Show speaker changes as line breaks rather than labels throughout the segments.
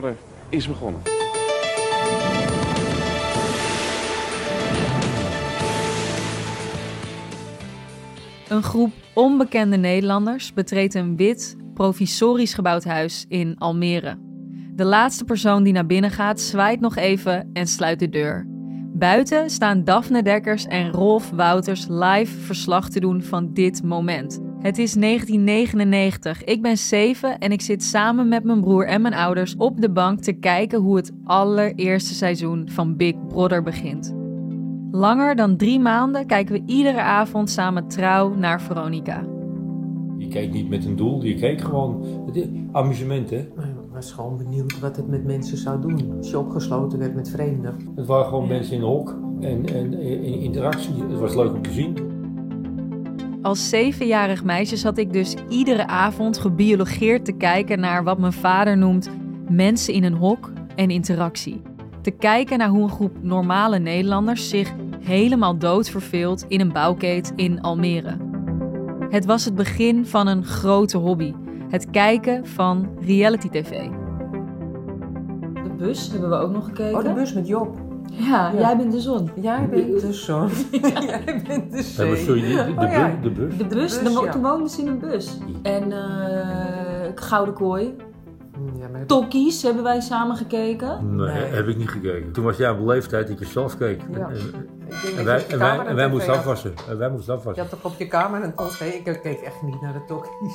Brother is begonnen.
Een groep onbekende Nederlanders betreedt een wit, provisorisch gebouwd huis in Almere. De laatste persoon die naar binnen gaat, zwaait nog even en sluit de deur. Buiten staan Daphne Dekkers en Rolf Wouters live verslag te doen van dit moment. Het is 1999. Ik ben 7 en ik zit samen met mijn broer en mijn ouders op de bank te kijken hoe het allereerste seizoen van Big Brother begint. Langer dan drie maanden kijken we iedere avond samen trouw naar Veronica.
Je keek niet met een doel, je keek gewoon. Het amusement, hè?
Ik was gewoon benieuwd wat het met mensen zou doen als je opgesloten werd met vreemden.
Het waren gewoon mensen in een hok en, en in interactie. Het was leuk om te zien.
Als zevenjarig meisje zat ik dus iedere avond gebiologeerd te kijken naar wat mijn vader noemt mensen in een hok en interactie. Te kijken naar hoe een groep normale Nederlanders zich helemaal dood verveelt in een bouwkeet in Almere. Het was het begin van een grote hobby: het kijken van reality tv. De bus hebben we ook nog gekeken.
Oh, de bus met Job.
Ja,
Ja.
jij bent de zon.
Jij bent de zon. Jij bent de
Ja, maar
zee.
sorry, de, de,
Oh, ja.
bu- de bus.
De bus,
bus,
de
ja.
toen woonden ze in een bus. En eh, Gouden Kooi.
Ja, maar
Tokkies hebben wij samen gekeken.
Nee,
Nee.
heb ik niet gekeken. Toen was jij op een leeftijd dat je zelf keek.
Ja.
En, en
dat
wij,
je je
en wij, en wij moesten afwassen. En wij moesten
Je
afwassen.
had toch op je kamer een tv? Ik keek echt niet naar de tokkies.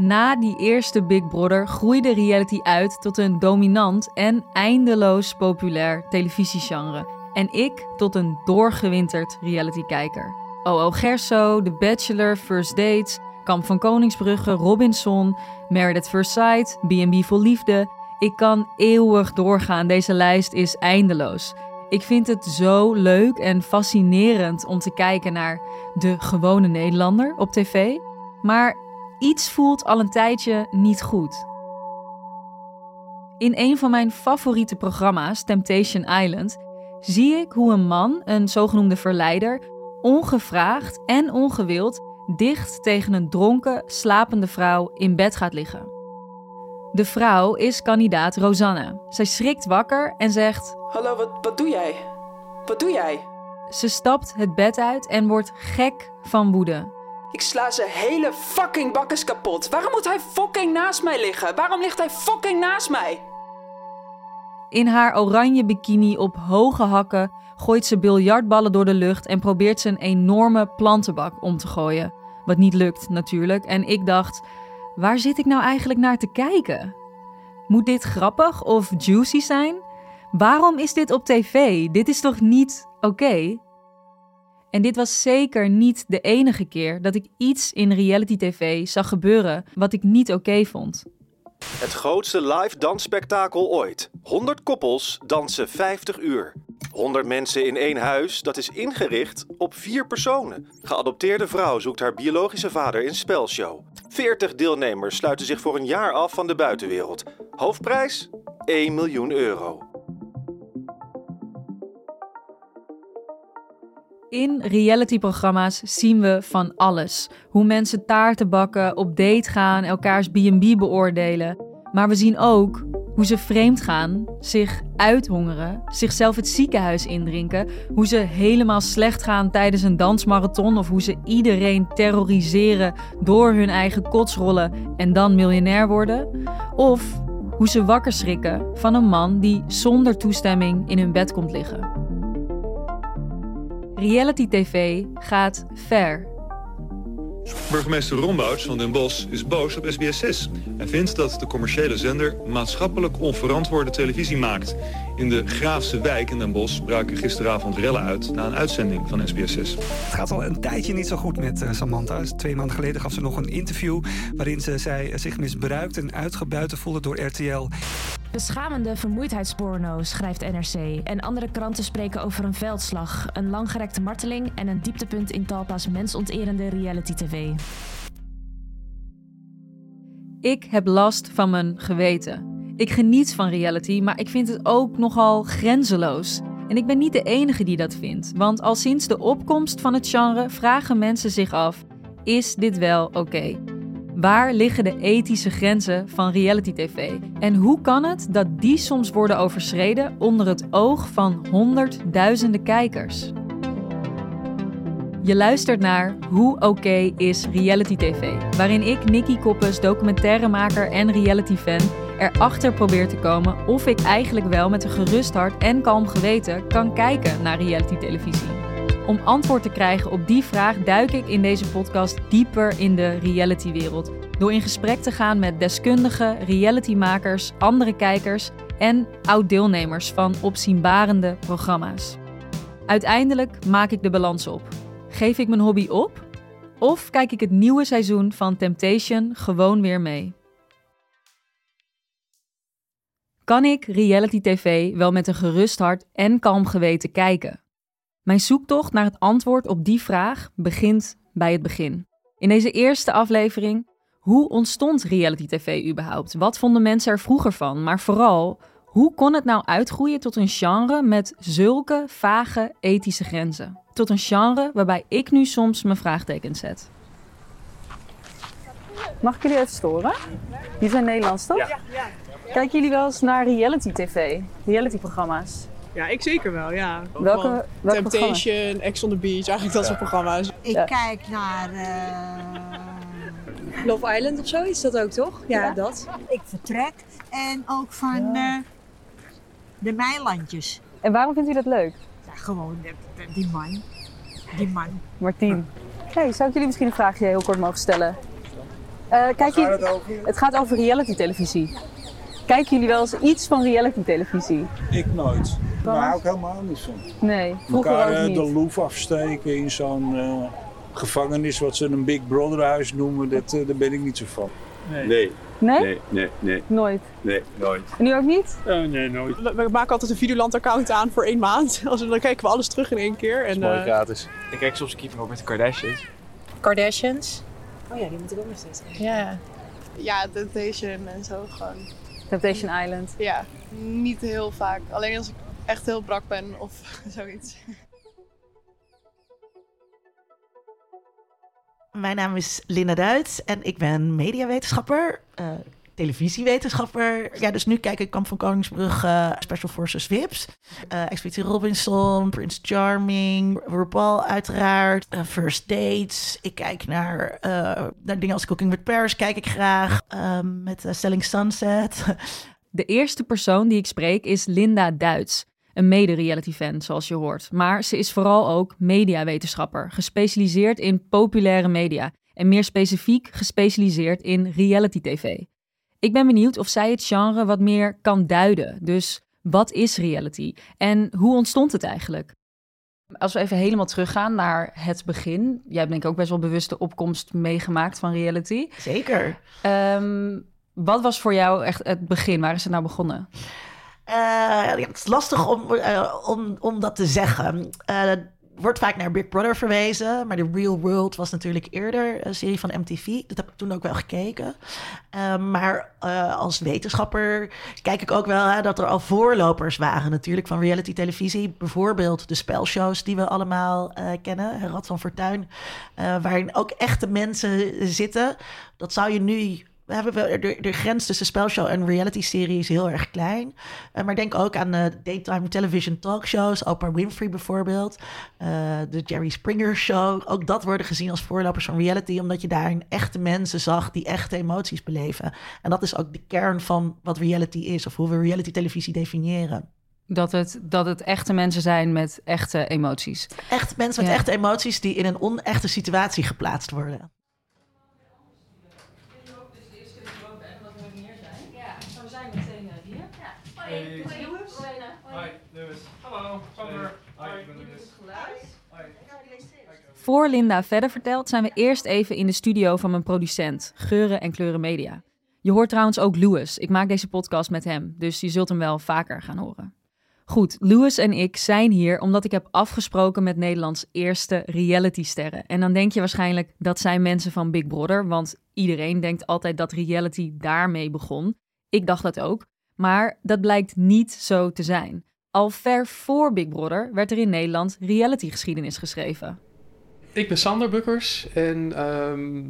Na die eerste Big Brother groeide reality uit tot een dominant en eindeloos populair televisiegenre. En ik tot een doorgewinterd reality-kijker. O.O. Gerso, The Bachelor, First Dates, Kamp van Koningsbrugge, Robinson, at First Sight, B&B voor Liefde. Ik kan eeuwig doorgaan, deze lijst is eindeloos. Ik vind het zo leuk en fascinerend om te kijken naar de gewone Nederlander op tv. Maar iets voelt al een tijdje niet goed. In een van mijn favoriete programma's, Temptation Island, zie ik hoe een man, een zogenoemde verleider, ongevraagd en ongewild dicht tegen een dronken, slapende vrouw in bed gaat liggen. De vrouw is kandidaat Rosanne. Zij schrikt wakker en zegt:
Hallo, wat, wat doe jij? Wat doe jij?
Ze stapt het bed uit en wordt gek van woede.
Ik sla zijn hele fucking bakkes kapot. Waarom moet hij fucking naast mij liggen? Waarom ligt hij fucking naast mij?
In haar oranje bikini op hoge hakken gooit ze biljartballen door de lucht en probeert ze een enorme plantenbak om te gooien. Wat niet lukt natuurlijk. En ik dacht, waar zit ik nou eigenlijk naar te kijken? Moet dit grappig of juicy zijn? Waarom is dit op tv? Dit is toch niet oké? En dit was zeker niet de enige keer dat ik iets in reality tv zag gebeuren wat ik niet oké vond.
Het grootste live dansspektakel ooit. 100 koppels dansen 50 uur. 100 mensen in één huis, dat is ingericht op vier personen. Geadopteerde vrouw zoekt haar biologische vader in spelshow. 40 deelnemers sluiten zich voor een jaar af van de buitenwereld. Hoofdprijs? 1 miljoen euro.
In realityprogramma's zien we van alles. Hoe mensen taarten bakken, op date gaan, elkaars B&B beoordelen. Maar we zien ook hoe ze vreemd gaan, zich uithongeren, zichzelf het ziekenhuis indrinken, hoe ze helemaal slecht gaan tijdens een dansmarathon of hoe ze iedereen terroriseren door hun eigen kotsrollen en dan miljonair worden. Of hoe ze wakker schrikken van een man die zonder toestemming in hun bed komt liggen. Reality TV gaat ver.
Burgemeester Rombouts van Den Bosch is boos op SBS6. Hij vindt dat de commerciële zender maatschappelijk onverantwoorde televisie maakt. In de Graafse wijk in Den Bosch braken gisteravond rellen uit... na een uitzending van SBS6.
Het gaat al een tijdje niet zo goed met eh, Samantha. Twee maanden geleden gaf ze nog een interview... waarin ze zei zich misbruikt en uitgebuiten voelde door RTL.
Beschamende vermoeidheidsporno, schrijft NRC. En andere kranten spreken over een veldslag, een langgerekte marteling en een dieptepunt in Talpa's mensonterende reality-tv.
Ik heb last van mijn geweten. Ik geniet van reality, maar ik vind het ook nogal grenzeloos. En ik ben niet de enige die dat vindt, want al sinds de opkomst van het genre vragen mensen zich af: is dit wel oké? Waar liggen de ethische grenzen van reality tv? En hoe kan het dat die soms worden overschreden onder het oog van honderdduizenden kijkers? Je luistert naar Hoe Oké is Reality TV, waarin ik, Nikki Koppes, documentairemaker en reality-fan, erachter probeer te komen of ik eigenlijk wel met een gerust hart en kalm geweten kan kijken naar reality-televisie. Om antwoord te krijgen op die vraag duik ik in deze podcast dieper in de reality-wereld. Door in gesprek te gaan met deskundigen, realitymakers, andere kijkers en oud-deelnemers van opzienbarende programma's. Uiteindelijk maak ik de balans op. Geef ik mijn hobby op? Of kijk ik het nieuwe seizoen van Temptation gewoon weer mee? Kan ik reality TV wel met een gerust hart en kalm geweten kijken? Mijn zoektocht naar het antwoord op die vraag begint bij het begin. In deze eerste aflevering, hoe ontstond reality TV überhaupt? Wat vonden mensen er vroeger van? Maar vooral, hoe kon het nou uitgroeien tot een genre met zulke vage ethische grenzen? Tot een genre waarbij ik nu soms mijn vraagtekens zet. Mag ik jullie even storen? Jullie zijn Nederlands, toch?
Ja.
Kijken jullie wel eens naar reality tv? Reality programma's?
Ja, ik zeker wel, ja.
Welke, welke
Temptation, Ex on the Beach, eigenlijk dat soort programma's.
Ik
Ja.
kijk naar. eh,
Love Island of zo is dat ook, toch? Ja,
Ja.
dat.
ik vertrek en ook van eh, de Meilandjes.
En waarom vindt u dat leuk?
Ja, gewoon de- de- die man. Die man.
Martien. Hey, zou ik jullie misschien een vraagje heel kort mogen stellen? Eh kijk jullie... het, over? het gaat over reality televisie. Kijken jullie wel eens iets van reality televisie?
Ik nooit. Daar hou ik helemaal niet van.
Nee, vroeger
Elkaar
ook
eh,
niet.
de loef afsteken in zo'n eh, gevangenis, wat ze een Big Brother huis noemen, dat, daar ben ik niet zo van.
Nee.
Nee?
Nee, nee, nee,
Nooit.
nee, nooit.
En u ook niet?
Oh, nee, nooit.
We maken altijd een Videoland-account aan voor één maand. Als we, dan kijken we alles terug in één keer. En, eh,
gratis.
Ik kijk soms keeper op met de Kardashians.
Kardashians. Oh ja, die moet ik ook nog steeds kijken.
ja. ja, Temptation en zo gewoon.
Temptation Island.
Ja, niet heel vaak. Alleen als ik echt heel brak ben of zoiets.
Mijn naam is Linda Duits en ik ben mediawetenschapper, eh, televisiewetenschapper. Ja, dus nu kijk ik Kamp van Koningsbrug, eh, Special Forces Vips, eh Expeditie Robinson, Prince Charming, RuPaul uiteraard, eh, First Dates. Ik kijk naar, eh, dingen als Cooking with Paris, kijk ik graag, met eh, Selling Sunset.
De eerste persoon die ik spreek is Linda Duits. Een mede-reality-fan, zoals je hoort. Maar ze is vooral ook mediawetenschapper, gespecialiseerd in populaire media. En meer specifiek gespecialiseerd in reality-tv. Ik ben benieuwd of zij het genre wat meer kan duiden. Dus wat is reality? En hoe ontstond het eigenlijk? Als we even helemaal teruggaan naar het begin. Jij hebt denk ik ook best wel bewust de opkomst meegemaakt van reality.
Zeker.
Ehm, wat was voor jou echt het begin? Waar is het nou begonnen?
Eh, ja, het is lastig om, eh, om, om dat te zeggen. Eh, wordt vaak naar Big Brother verwezen, maar The Real World was natuurlijk eerder een serie van MTV. Dat heb ik toen ook wel gekeken. Maar als wetenschapper kijk ik ook wel hè, dat er al voorlopers waren natuurlijk van reality televisie. Bijvoorbeeld de spelshows die we allemaal kennen, Rad van Fortuin, waarin ook echte mensen zitten. Dat zou je nu we hebben wel, de, de grens tussen spelshow en reality-serie is heel erg klein. Eh, maar denk ook aan de daytime television talkshows. Oprah Winfrey bijvoorbeeld. Eh, de Jerry Springer Show. Ook dat worden gezien als voorlopers van reality. Omdat je daarin echte mensen zag die echte emoties beleven. En dat is ook de kern van wat reality is. Of hoe we reality-televisie definiëren.
Dat het, dat het echte mensen zijn met echte emoties.
Echt mensen met
Ja.
echte emoties die in een onechte situatie geplaatst worden.
we zijn meteen hier.
Hey. Hoi, Lewis. Hallo, Sander. Hoi, ik ben Lucas.
Voor Linda verder vertelt, zijn we eerst even in de studio van mijn producent, Geuren en Kleuren Media. Je hoort trouwens ook Louis. Ik maak deze podcast met hem, dus je zult hem wel vaker gaan horen. Goed, Louis en ik zijn hier omdat ik heb afgesproken met Nederlands eerste realitysterren. En dan denk je waarschijnlijk dat zijn mensen van Big Brother, want iedereen denkt altijd dat reality daarmee begon. Ik dacht dat ook, maar dat blijkt niet zo te zijn. Al ver voor Big Brother werd er in Nederland realitygeschiedenis geschreven.
Ik ben Sander Bukkers en ehm,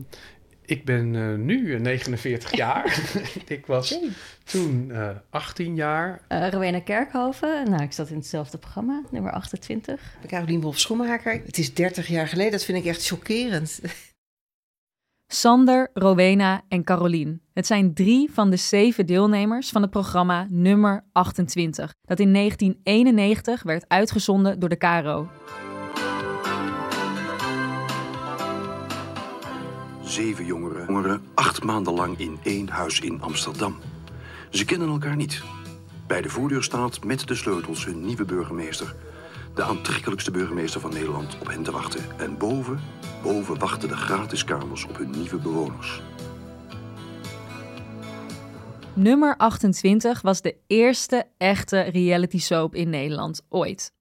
Ik ben uh, nu 49 jaar. ik was toen uh, 18 jaar.
Uh, Rowena Kerkhoven. Nou, ik zat in hetzelfde programma, nummer 28.
Ik Carolien Wolf Schoenmaker. Het is 30 jaar geleden. Dat vind ik echt chockerend.
Sander, Rowena en Carolien. Het zijn drie van de zeven deelnemers van het programma nummer 28, dat in 1991 werd uitgezonden door de KRO.
Zeven jongeren, jongeren acht maanden lang in één huis in Amsterdam. Ze kennen elkaar niet. Bij de voordeur staat met de sleutels hun nieuwe burgemeester. De aantrekkelijkste burgemeester van Nederland op hen te wachten. En boven, boven wachten de gratis kamers op hun nieuwe bewoners.
Nummer 28 was de eerste echte reality soap in Nederland ooit.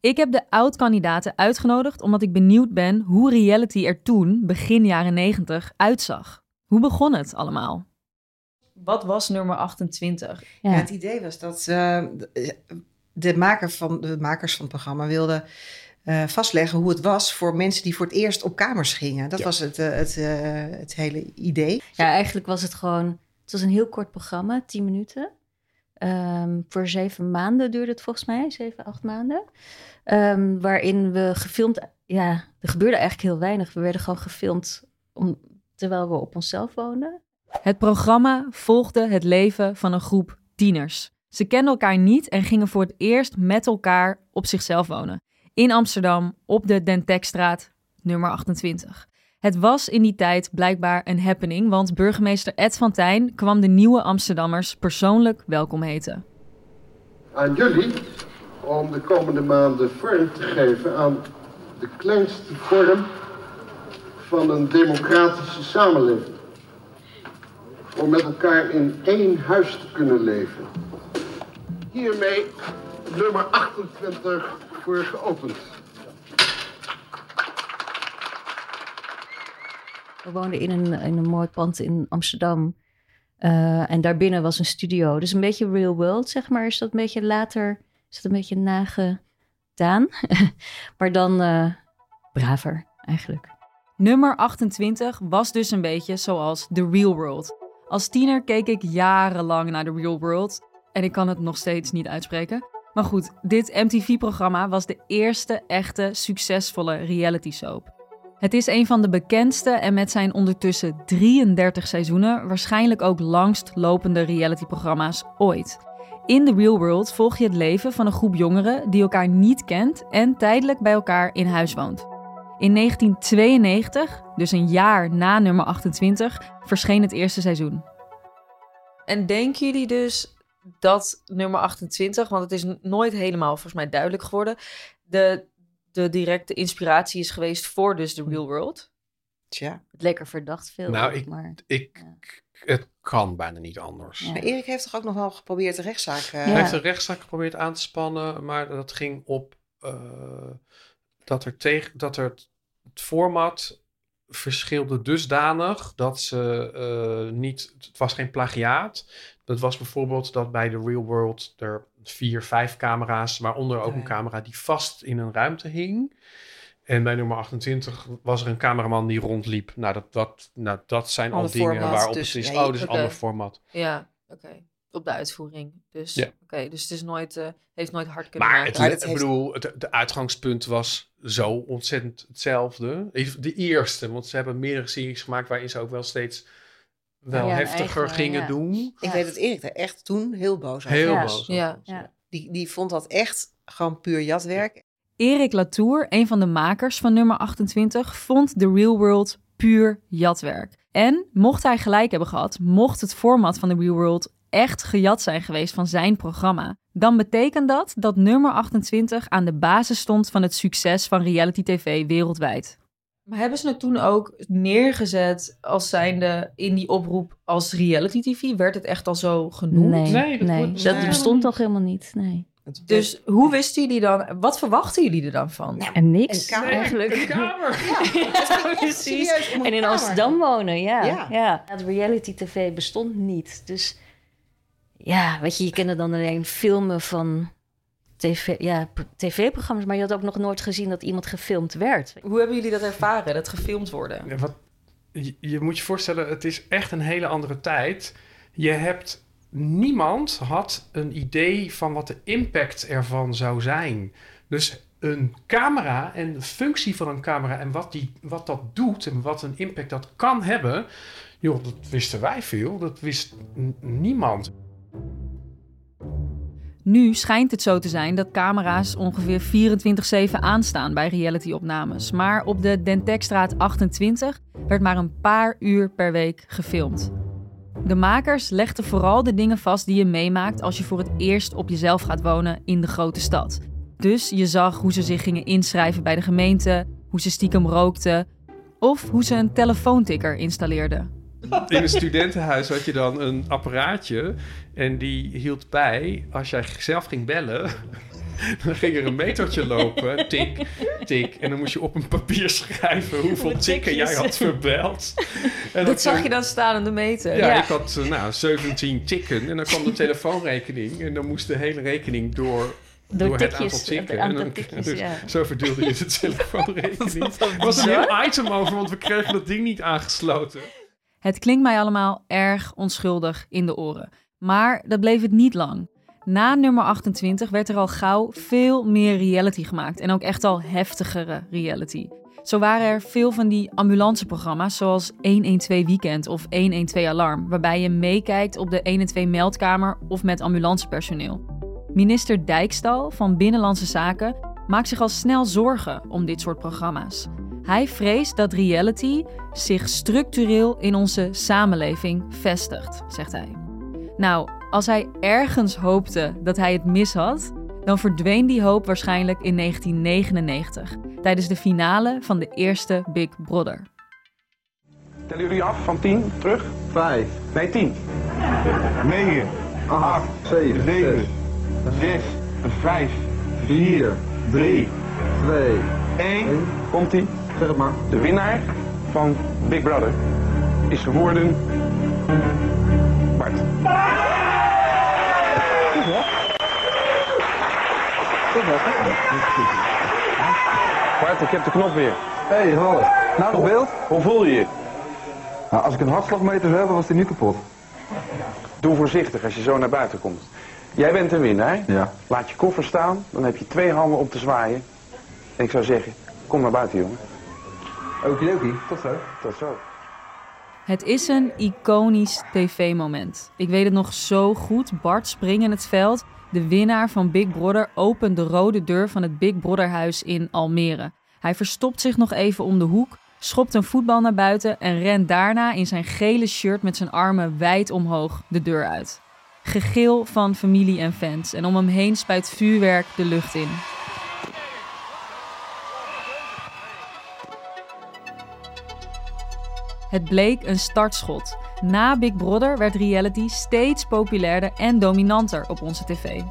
Ik heb de oud-kandidaten uitgenodigd omdat ik benieuwd ben hoe reality er toen, begin jaren 90, uitzag. Hoe begon het allemaal? Wat was nummer 28?
Ja. het idee was dat uh, de, maker van, de makers van het programma wilden uh, vastleggen hoe het was voor mensen die voor het eerst op kamers gingen. Dat was het, uh, het, het hele idee.
Ja, eigenlijk was het gewoon. Het was een heel kort programma, 10 minuten. Um, voor zeven maanden duurde het volgens mij, zeven, acht maanden. Um, waarin we gefilmd, ja, er gebeurde eigenlijk heel weinig. We werden gewoon gefilmd om, terwijl we op onszelf woonden.
Het programma volgde het leven van een groep tieners. Ze kenden elkaar niet en gingen voor het eerst met elkaar op zichzelf wonen. In Amsterdam, op de Dentekstraat, nummer 28. Het was in die tijd blijkbaar een happening, want burgemeester Ed van Tijn kwam de nieuwe Amsterdammers persoonlijk welkom heten.
Aan jullie om de komende maanden vorm te geven aan de kleinste vorm van een democratische samenleving. Om met elkaar in één huis te kunnen leven. Hiermee nummer 28 voor geopend.
We woonden in een, in een mooi pand in Amsterdam. Uh, en daarbinnen was een studio. Dus een beetje real world, zeg maar. Is dat een beetje later, is dat een beetje nagedaan. maar dan uh, braver, eigenlijk.
Nummer 28 was dus een beetje zoals The Real World. Als tiener keek ik jarenlang naar The Real World. En ik kan het nog steeds niet uitspreken. Maar goed, dit MTV-programma was de eerste echte succesvolle reality soap. Het is een van de bekendste en met zijn ondertussen 33 seizoenen waarschijnlijk ook langst lopende realityprogramma's ooit. In The Real World volg je het leven van een groep jongeren die elkaar niet kent en tijdelijk bij elkaar in huis woont. In 1992, dus een jaar na nummer 28, verscheen het eerste seizoen.
En denken jullie dus dat nummer 28, want het is nooit helemaal volgens mij duidelijk geworden, de de directe inspiratie is geweest voor dus de real world.
Tja.
Het lekker verdacht veel.
Nou, ik,
maar,
ik, het kan bijna niet anders.
Maar Erik heeft toch ook nog wel geprobeerd de rechtszaak... Uh...
Hij heeft de rechtszaak geprobeerd aan te spannen, maar dat ging op uh, dat er tegen dat er het format verschilde dusdanig dat ze uh, niet, het was geen plagiaat. Dat was bijvoorbeeld dat bij de Real World er vier, vijf camera's, waaronder ook een camera die vast in een ruimte hing. En bij nummer 28 was er een cameraman die rondliep. Nou, dat, dat, nou, dat zijn al dingen format, waarop dus, het is. oh, dus okay. ander format.
Ja, oké. Okay. Op de uitvoering. Dus, ja. oké, dus het is nooit, uh, heeft nooit hard kunnen
maar
maken.
Het, het, ik bedoel, het de uitgangspunt was zo ontzettend hetzelfde. De eerste, want ze hebben meerdere series gemaakt waarin ze ook wel steeds wel ja, heftiger eigen, gingen
ja.
doen.
Ik weet dat Erik er echt toen heel boos over
Heel
was.
boos.
Ja.
ja. Die, die vond dat echt gewoon puur jatwerk.
Erik Latour, een van de makers van nummer 28, vond The Real World puur jatwerk. En mocht hij gelijk hebben gehad, mocht het format van The Real World echt gejat zijn geweest van zijn programma, dan betekent dat dat nummer 28 aan de basis stond van het succes van reality TV wereldwijd.
Maar hebben ze het toen ook neergezet als zijnde in die oproep als reality TV? Werd het echt al zo genoemd?
Nee,
nee
dat, nee. dat bestond toch helemaal niet. Nee.
Dus hoe wisten jullie dan, wat verwachten jullie er dan van?
Nou, en niks
een
eigenlijk.
Een kamer.
ja, precies. En in Amsterdam wonen, ja. ja. ja. Het reality tv bestond niet. Dus ja, weet je, je kende dan alleen filmen van TV, ja, tv-programma's, maar je had ook nog nooit gezien dat iemand gefilmd werd.
Hoe hebben jullie dat ervaren, dat gefilmd worden?
Ja, wat, je, je moet je voorstellen, het is echt een hele andere tijd. Je hebt niemand had een idee van wat de impact ervan zou zijn. Dus een camera en de functie van een camera en wat, die, wat dat doet en wat een impact dat kan hebben, joh, dat wisten wij veel, dat wist niemand.
Nu schijnt het zo te zijn dat camera's ongeveer 24-7 aanstaan bij realityopnames. Maar op de Dentekstraat 28 werd maar een paar uur per week gefilmd. De makers legden vooral de dingen vast die je meemaakt als je voor het eerst op jezelf gaat wonen in de grote stad. Dus je zag hoe ze zich gingen inschrijven bij de gemeente, hoe ze stiekem rookten of hoe ze een telefoontikker installeerden.
In een studentenhuis had je dan een apparaatje en die hield bij als jij zelf ging bellen. Dan ging er een metertje lopen, tik, tik. En dan moest je op een papier schrijven hoeveel tikken jij had verbeld. En
dat zag je dan staan aan de meter.
Ja, ik had eh, nou, 17 tikken en dan kwam de telefoonrekening en dan moest de hele rekening door,
Door
het
tikjes,
aantal tikken.
het aantal
en dan,
tikjes,
dus
ja.
zo verdeelde je de telefoonrekening. Er was een heel item over, want we kregen dat ding niet aangesloten.
Het klinkt mij allemaal erg onschuldig in de oren. Maar dat bleef het niet lang. Na nummer 28 werd er al gauw veel meer reality gemaakt. En ook echt al heftigere reality. Zo waren er veel van die ambulanceprogramma's zoals 112 Weekend of 112 Alarm, waarbij je meekijkt op de 112 meldkamer of met ambulancepersoneel. Minister Dijkstal van Binnenlandse Zaken maakt zich al snel zorgen om dit soort programma's. Hij vreest dat reality zich structureel in onze samenleving vestigt, zegt hij. Nou, als hij ergens hoopte dat hij het mis had, dan verdween die hoop waarschijnlijk in 1999, tijdens de finale van de eerste Big Brother.
Tellen jullie af van 10 terug? 5. Nee, 10. 9. 8. 7. 7. 6. 5. 4. 3. 2. 1. Komt ie. Zeg het maar. De winnaar van Big Brother is geworden. Bart. Bart, ik heb de knop weer. Hé, hey, hallo. Nou, nog beeld? Hoe voel je je? Nou, als ik een hartslagmeter zou hebben, was die nu kapot. Doe voorzichtig als je zo naar buiten komt. Jij bent een winnaar. Ja. Laat je koffer staan, dan heb je twee handen op te zwaaien. En ik zou zeggen, kom naar buiten, jongen. Okidoki, tot zo. Tot zo.
Het is een iconisch tv-moment. Ik weet het nog zo goed. Bart springt in het veld. De winnaar van Big Brother opent de rode deur van het Big Brother huis in Almere. Hij verstopt zich nog even om de hoek, schopt een voetbal naar buiten en rent daarna in zijn gele shirt met zijn armen wijd omhoog de deur uit. Gegil van familie en fans en om hem heen spuit vuurwerk de lucht in. Het bleek een startschot. Na Big Brother werd reality steeds populairder en dominanter op onze tv.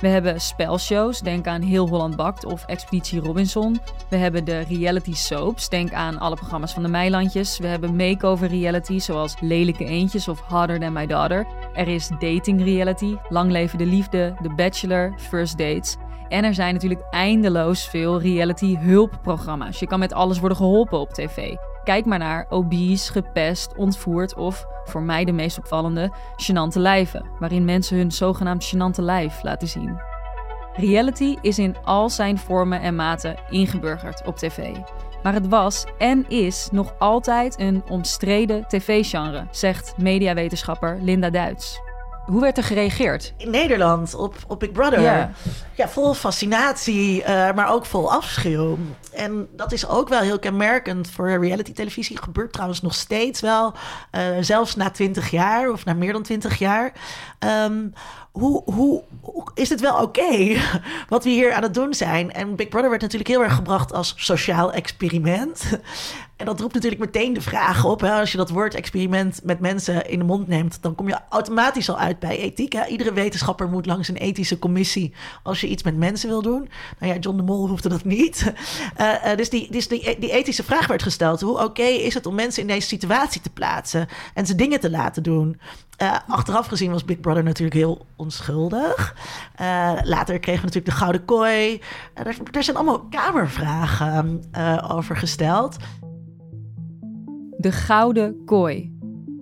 We hebben spelshows, denk aan Heel Holland Bakt of Expeditie Robinson. We hebben de reality soaps, denk aan alle programma's van de Meilandjes. We hebben makeover reality zoals Lelijke Eentjes of Harder Than My Daughter. Er is dating reality, Lang Leven de Liefde, The Bachelor, First Dates. En er zijn natuurlijk eindeloos veel reality hulpprogramma's. Je kan met alles worden geholpen op tv. Kijk maar naar obese, gepest, ontvoerd of, voor mij de meest opvallende, gênante lijven, waarin mensen hun zogenaamd gênante lijf laten zien. Reality is in al zijn vormen en maten ingeburgerd op tv. Maar het was en is nog altijd een omstreden tv-genre, zegt mediawetenschapper Linda Duits. Hoe werd er gereageerd?
In Nederland op, op Big Brother.
Ja.
Ja, vol fascinatie, eh, maar ook vol afschuw. En dat is ook wel heel kenmerkend voor reality televisie. Gebeurt trouwens nog steeds wel, eh, zelfs na 20 jaar of na meer dan 20 jaar. Ehm, hoe, hoe, hoe is het wel oké wat we hier aan het doen zijn? En Big Brother werd natuurlijk heel erg gebracht als sociaal experiment. En dat roept natuurlijk meteen de vraag op. Hè? Als je dat woord experiment met mensen in de mond neemt, dan kom je automatisch al uit bij ethiek. Hè? Iedere wetenschapper moet langs een ethische commissie als je iets met mensen wil doen. Nou ja, John de Mol hoefde dat niet. Eh, eh, dus die, dus die, die ethische vraag werd gesteld. Hoe oké is het om mensen in deze situatie te plaatsen en ze dingen te laten doen? Eh, achteraf gezien was Big Brother natuurlijk heel onschuldig. Later kregen we natuurlijk de Gouden Kooi. Er, er zijn allemaal kamervragen over gesteld.
De gouden kooi.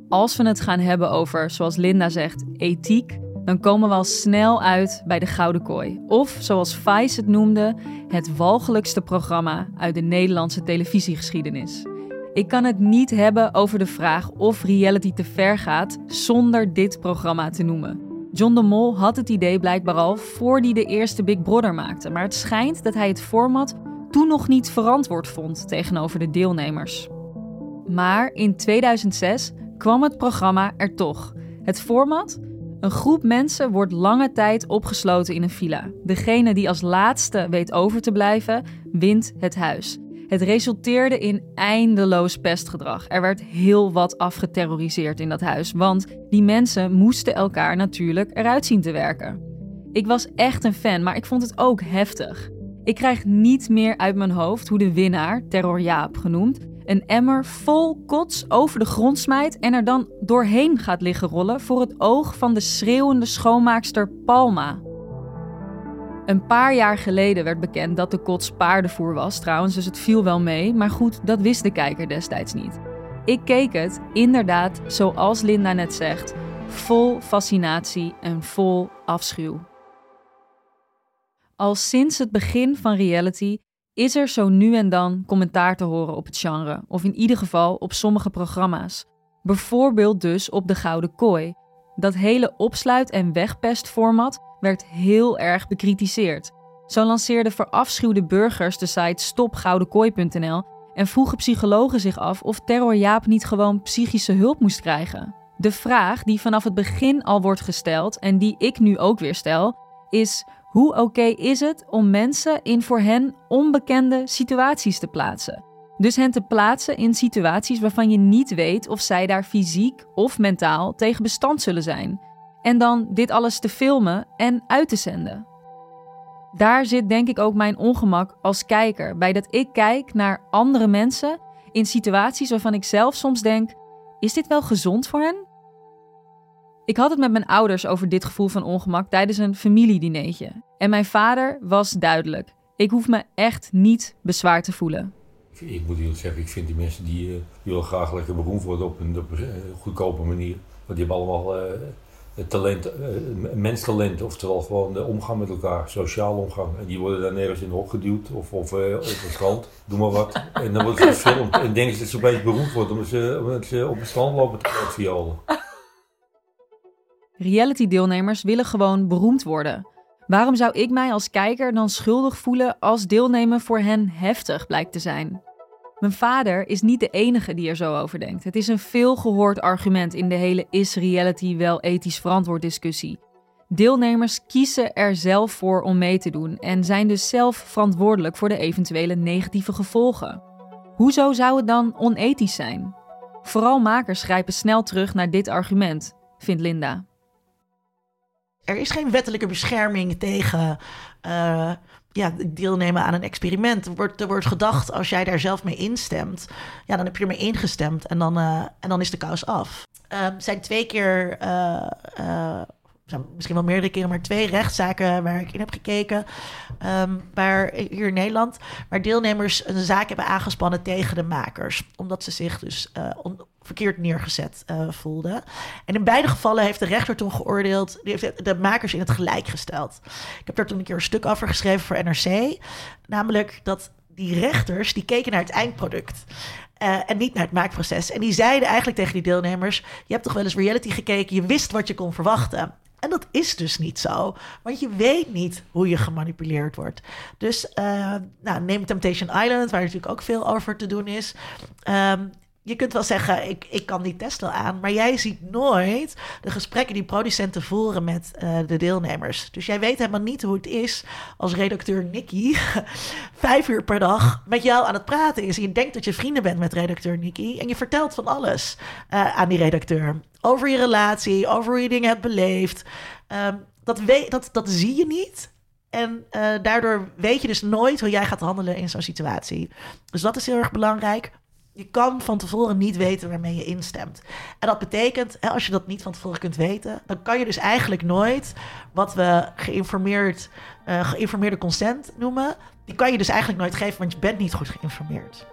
Als we het gaan hebben over, zoals Linda zegt, ethiek, dan komen we al snel uit bij de Gouden Kooi. Of zoals Vice het noemde, het walgelijkste programma uit de Nederlandse televisiegeschiedenis. Ik kan het niet hebben over de vraag of reality te ver gaat zonder dit programma te noemen. John de Mol had het idee blijkbaar al voor hij de eerste Big Brother maakte, maar het schijnt dat hij het format toen nog niet verantwoord vond tegenover de deelnemers. Maar in 2006 kwam het programma er toch. Het format? Een groep mensen wordt lange tijd opgesloten in een villa. Degene die als laatste weet over te blijven, wint het huis. Het resulteerde in eindeloos pestgedrag. Er werd heel wat afgeterroriseerd in dat huis, want die mensen moesten elkaar natuurlijk eruit zien te werken. Ik was echt een fan, maar ik vond het ook heftig. Ik krijg niet meer uit mijn hoofd hoe de winnaar, Terror Jaap genoemd, een emmer vol kots over de grond smijt en er dan doorheen gaat liggen rollen voor het oog van de schreeuwende schoonmaakster Palma. Een paar jaar geleden werd bekend dat de kots paardenvoer was trouwens, dus het viel wel mee, maar goed, dat wist de kijker destijds niet. Ik keek het, inderdaad, zoals Linda net zegt, vol fascinatie en vol afschuw. Al sinds het begin van reality is er zo nu en dan commentaar te horen op het genre, of in ieder geval op sommige programma's. Bijvoorbeeld dus op de Gouden Kooi. Dat hele opsluit- en wegpestformat werd heel erg bekritiseerd. Zo lanceerden verafschuwde burgers de site stopgoudenkooi.nl en vroegen psychologen zich af of Terror Jaap niet gewoon psychische hulp moest krijgen. De vraag die vanaf het begin al wordt gesteld en die ik nu ook weer stel, is hoe oké is het om mensen in voor hen onbekende situaties te plaatsen? Dus hen te plaatsen in situaties waarvan je niet weet of zij daar fysiek of mentaal tegen bestand zullen zijn. En dan dit alles te filmen en uit te zenden. Daar zit denk ik ook mijn ongemak als kijker, bij dat ik kijk naar andere mensen in situaties waarvan ik zelf soms denk: is dit wel gezond voor hen? Ik had het met mijn ouders over dit gevoel van ongemak tijdens een familiedineetje. En mijn vader was duidelijk. Ik hoef me echt niet bezwaar te voelen.
Ik moet eerlijk zeggen, ik vind die mensen die uh, willen graag lekker beroemd worden op een, een goedkope manier. Want die hebben allemaal uh, talent, uh, menstalent, oftewel gewoon de omgang met elkaar, sociaal omgang. En die worden daar nergens in opgeduwd of, of op een strand, doe maar wat. En dan worden ze gefilmd en denken ze dat ze opeens beroemd worden omdat ze, omdat ze op het strand lopen te violen.
Reality-deelnemers willen gewoon beroemd worden. Waarom zou ik mij als kijker dan schuldig voelen als deelnemen voor hen heftig blijkt te zijn? Mijn vader is niet de enige die er zo over denkt. Het is een veelgehoord argument in de hele is reality wel ethisch verantwoord discussie. Deelnemers kiezen er zelf voor om mee te doen en zijn dus zelf verantwoordelijk voor de eventuele negatieve gevolgen. Hoezo zou het dan onethisch zijn? Vooral makers grijpen snel terug naar dit argument, vindt Linda
er is geen wettelijke bescherming tegen uh, ja, deelnemen aan een experiment. Er wordt, wordt gedacht, als jij daar zelf mee instemt, ja, dan heb je ermee ingestemd en dan, uh, en dan is de kous af. Uh, zijn twee keer uh, misschien wel meerdere keren, maar twee rechtszaken waar ik in heb gekeken. Um, waar, hier in Nederland, waar deelnemers een zaak hebben aangespannen tegen de makers. Omdat ze zich dus on, verkeerd neergezet uh, voelden. En in beide gevallen heeft de rechter toen geoordeeld, die heeft de makers in het gelijk gesteld. Ik heb daar toen een keer een stuk over geschreven voor NRC. Namelijk dat die rechters, die keken naar het eindproduct. Uh, en niet naar het maakproces. En die zeiden eigenlijk tegen die deelnemers: Je hebt toch wel eens reality gekeken, je wist wat je kon verwachten. En dat is dus niet zo, want je weet niet hoe je gemanipuleerd wordt. Dus uh, nou, neem Temptation Island, waar natuurlijk ook veel over te doen is. Um, je kunt wel zeggen, ik, ik kan die test wel aan, maar jij ziet nooit de gesprekken die producenten voeren met uh, de deelnemers. Dus jij weet helemaal niet hoe het is als redacteur Nicky vijf uur per dag met jou aan het praten is. Je denkt dat je vrienden bent met redacteur Nicky en je vertelt van alles uh, aan die redacteur. Over je relatie, over hoe je dingen hebt beleefd. Um, dat, weet, dat, dat zie je niet. En uh, daardoor weet je dus nooit hoe jij gaat handelen in zo'n situatie. Dus dat is heel erg belangrijk. Je kan van tevoren niet weten waarmee je instemt. En dat betekent, hè, als je dat niet van tevoren kunt weten, dan kan je dus eigenlijk nooit wat we geïnformeerd, uh, geïnformeerde consent noemen. Die kan je dus eigenlijk nooit geven, want je bent niet goed geïnformeerd.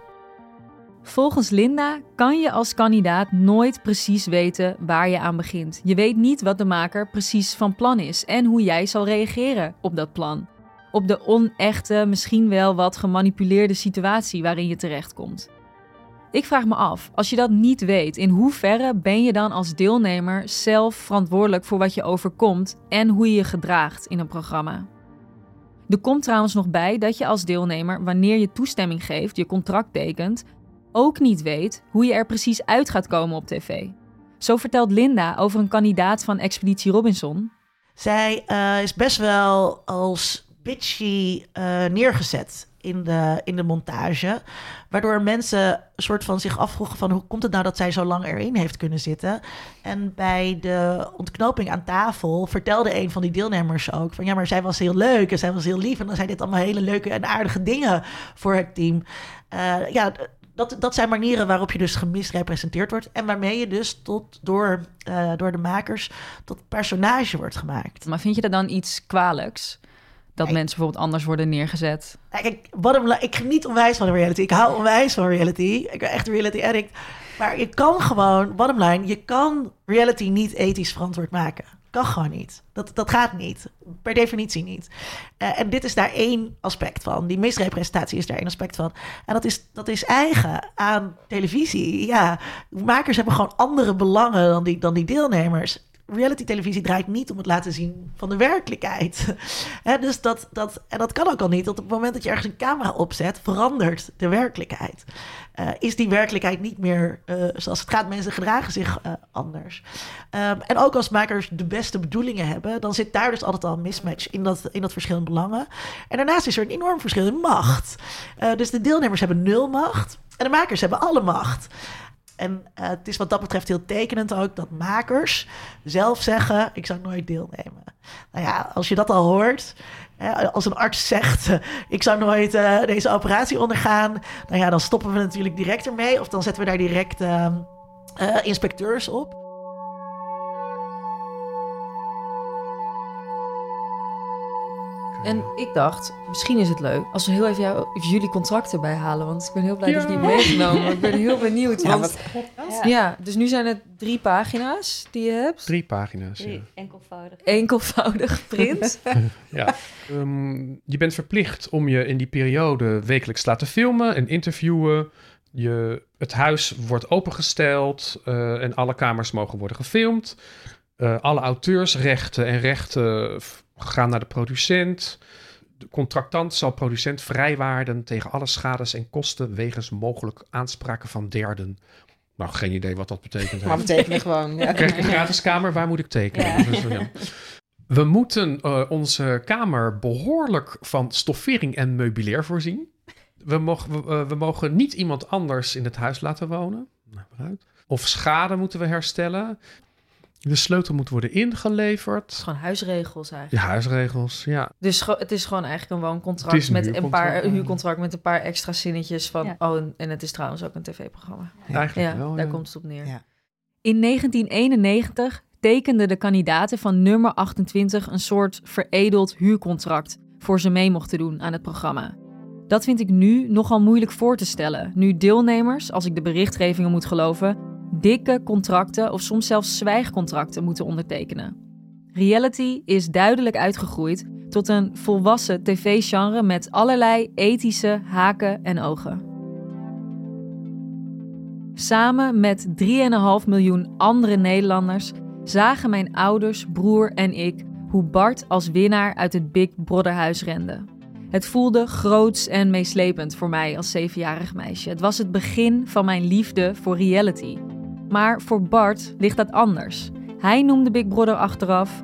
Volgens Linda kan je als kandidaat nooit precies weten waar je aan begint. Je weet niet wat de maker precies van plan is en hoe jij zal reageren op dat plan. Op de onechte, misschien wel wat gemanipuleerde situatie waarin je terechtkomt. Ik vraag me af, als je dat niet weet, in hoeverre ben je dan als deelnemer zelf verantwoordelijk voor wat je overkomt en hoe je je gedraagt in een programma? Er komt trouwens nog bij dat je als deelnemer, wanneer je toestemming geeft, je contract tekent, ook niet weet hoe je er precies uit gaat komen op tv. Zo vertelt Linda over een kandidaat van Expeditie Robinson.
Zij uh, is best wel als bitchy uh, neergezet in de, in de montage. Waardoor mensen soort van zich afvroegen van hoe komt het nou dat zij zo lang erin heeft kunnen zitten. En bij de ontknoping aan tafel vertelde een van die deelnemers ook van ja, maar zij was heel leuk en zij was heel lief en dan zei dit allemaal hele leuke en aardige dingen voor het team. Uh, ja, dat, dat zijn manieren waarop je dus gemisrepresenteerd wordt. En waarmee je dus tot, door, uh, door de makers tot personage wordt gemaakt.
Maar vind je dat dan iets kwalijks? Dat mensen bijvoorbeeld anders worden neergezet?
Kijk, wat ik geniet onwijs van reality. Ik hou onwijs van reality. Ik ben echt reality addict. Maar je kan gewoon, bottom line, je kan reality niet ethisch verantwoord maken. Kan gewoon niet. Dat, dat gaat niet. Per definitie niet. Uh, en dit is daar één aspect van. Die misrepresentatie is daar één aspect van. En dat is, dat is eigen aan televisie. Ja, makers hebben gewoon andere belangen dan die, dan die deelnemers reality televisie draait niet om het laten zien van de werkelijkheid. dus dat, dat, en dat kan ook al niet. Want op het moment dat je ergens een camera opzet, verandert de werkelijkheid. Uh, is die werkelijkheid niet meer uh, zoals het gaat. Mensen gedragen zich uh, anders. Um, en ook als makers de beste bedoelingen hebben, dan zit daar dus altijd al een mismatch in dat, in dat verschil in belangen. En daarnaast is er een enorm verschil in macht. dus de deelnemers hebben nul macht en de makers hebben alle macht. En uh, het is wat dat betreft heel tekenend ook dat makers zelf zeggen: Ik zou nooit deelnemen. Nou ja, als je dat al hoort, hè, als een arts zegt: Ik zou nooit uh, deze operatie ondergaan, nou ja, dan stoppen we natuurlijk direct ermee. Of dan zetten we daar direct uh, inspecteurs op.
En ik dacht, misschien is het leuk als we heel even, jou, jullie contracten bijhalen. Want ik ben heel blij dat je die meegenomen. Ik ben heel benieuwd.
Ja,
want, ja. ja, dus nu zijn het drie pagina's die je hebt.
Drie pagina's, drie.
ja. Enkelvoudig.
Enkelvoudig print.
ja. Um, je bent verplicht om je in die periode wekelijks te laten filmen en interviewen. Je, het huis wordt opengesteld uh, en alle kamers mogen worden gefilmd. Uh, alle auteursrechten en rechten gaan naar de producent. De contractant zal producent vrijwaarden tegen alle schades en kosten wegens mogelijk aanspraken van derden. Nou, geen idee wat dat betekent.
Maar we tekenen gewoon. Ja.
Krijg ik een gratis kamer? Waar moet ik tekenen? Ja. Dus, ja. We moeten uh, onze kamer behoorlijk van stoffering en meubilair voorzien. We, mogen, we, uh, we mogen niet iemand anders in het huis laten wonen. Of schade moeten we herstellen. De sleutel moet worden ingeleverd.
Het is gewoon huisregels eigenlijk.
Ja, huisregels, ja.
Dus het is gewoon eigenlijk een wooncontract een met huurcontract, een paar een huurcontract met een paar extra zinnetjes van ja. oh en het is trouwens ook een tv-programma.
Ja. Eigenlijk
ja,
wel,
daar komt het op neer.
In 1991 tekenden de kandidaten van nummer 28 een soort veredeld huurcontract voor ze mee mochten doen aan het programma. Dat vind ik nu nogal moeilijk voor te stellen, nu deelnemers, als ik de berichtgevingen moet geloven, dikke contracten of soms zelfs zwijgcontracten moeten ondertekenen. Reality is duidelijk uitgegroeid tot een volwassen tv-genre met allerlei ethische haken en ogen. Samen met 3,5 miljoen andere Nederlanders zagen mijn ouders, broer en ik hoe Bart als winnaar uit het Big Brother huis rende. Het voelde groots en meeslepend voor mij als zevenjarig meisje. Het was het begin van mijn liefde voor reality. Maar voor Bart ligt dat anders. Hij noemde Big Brother achteraf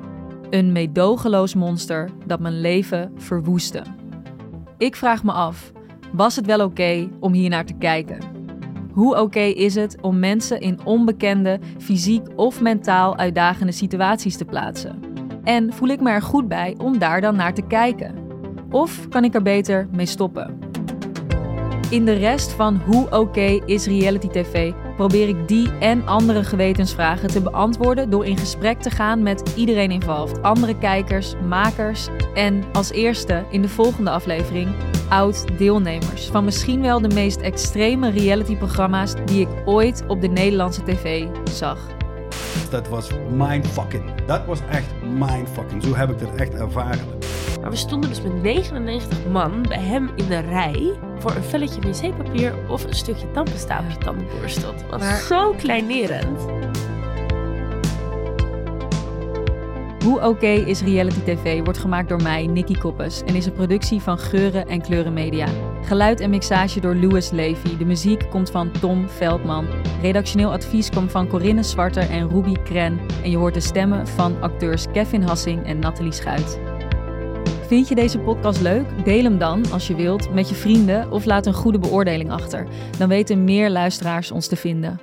een meedogenloos monster dat mijn leven verwoestte. Ik vraag me af, was het wel oké om hier naar te kijken? Hoe oké is het om mensen in onbekende, fysiek of mentaal uitdagende situaties te plaatsen? En voel ik me er goed bij om daar dan naar te kijken? Of kan ik er beter mee stoppen? In de rest van Hoe oké is reality TV probeer ik die en andere gewetensvragen te beantwoorden door in gesprek te gaan met iedereen involved, andere kijkers, makers en als eerste in de volgende aflevering oud-deelnemers van misschien wel de meest extreme reality-programma's die ik ooit op de Nederlandse tv zag.
Dat was mindfucking. Dat was echt mindfucking. Zo heb ik dat echt ervaren.
Maar we stonden dus met 99 man bij hem in de rij voor een velletje wc-papier of een stukje tandpasta op je tandenborstel. Dat was
Maar-
zo kleinerend.
Hoe Oké is Reality TV wordt gemaakt door mij, Nicky Koppes, en is een productie van Geuren en Kleuren Media. Geluid en mixage door Louis Levy. De muziek komt van Tom Veldman. Redactioneel advies komt van Corinne Zwarter en Ruby Kren. En je hoort de stemmen van acteurs Kevin Hassing en Nathalie Schuit. Vind je deze podcast leuk? Deel hem dan, als je wilt, met je vrienden of laat een goede beoordeling achter. Dan weten meer luisteraars ons te vinden.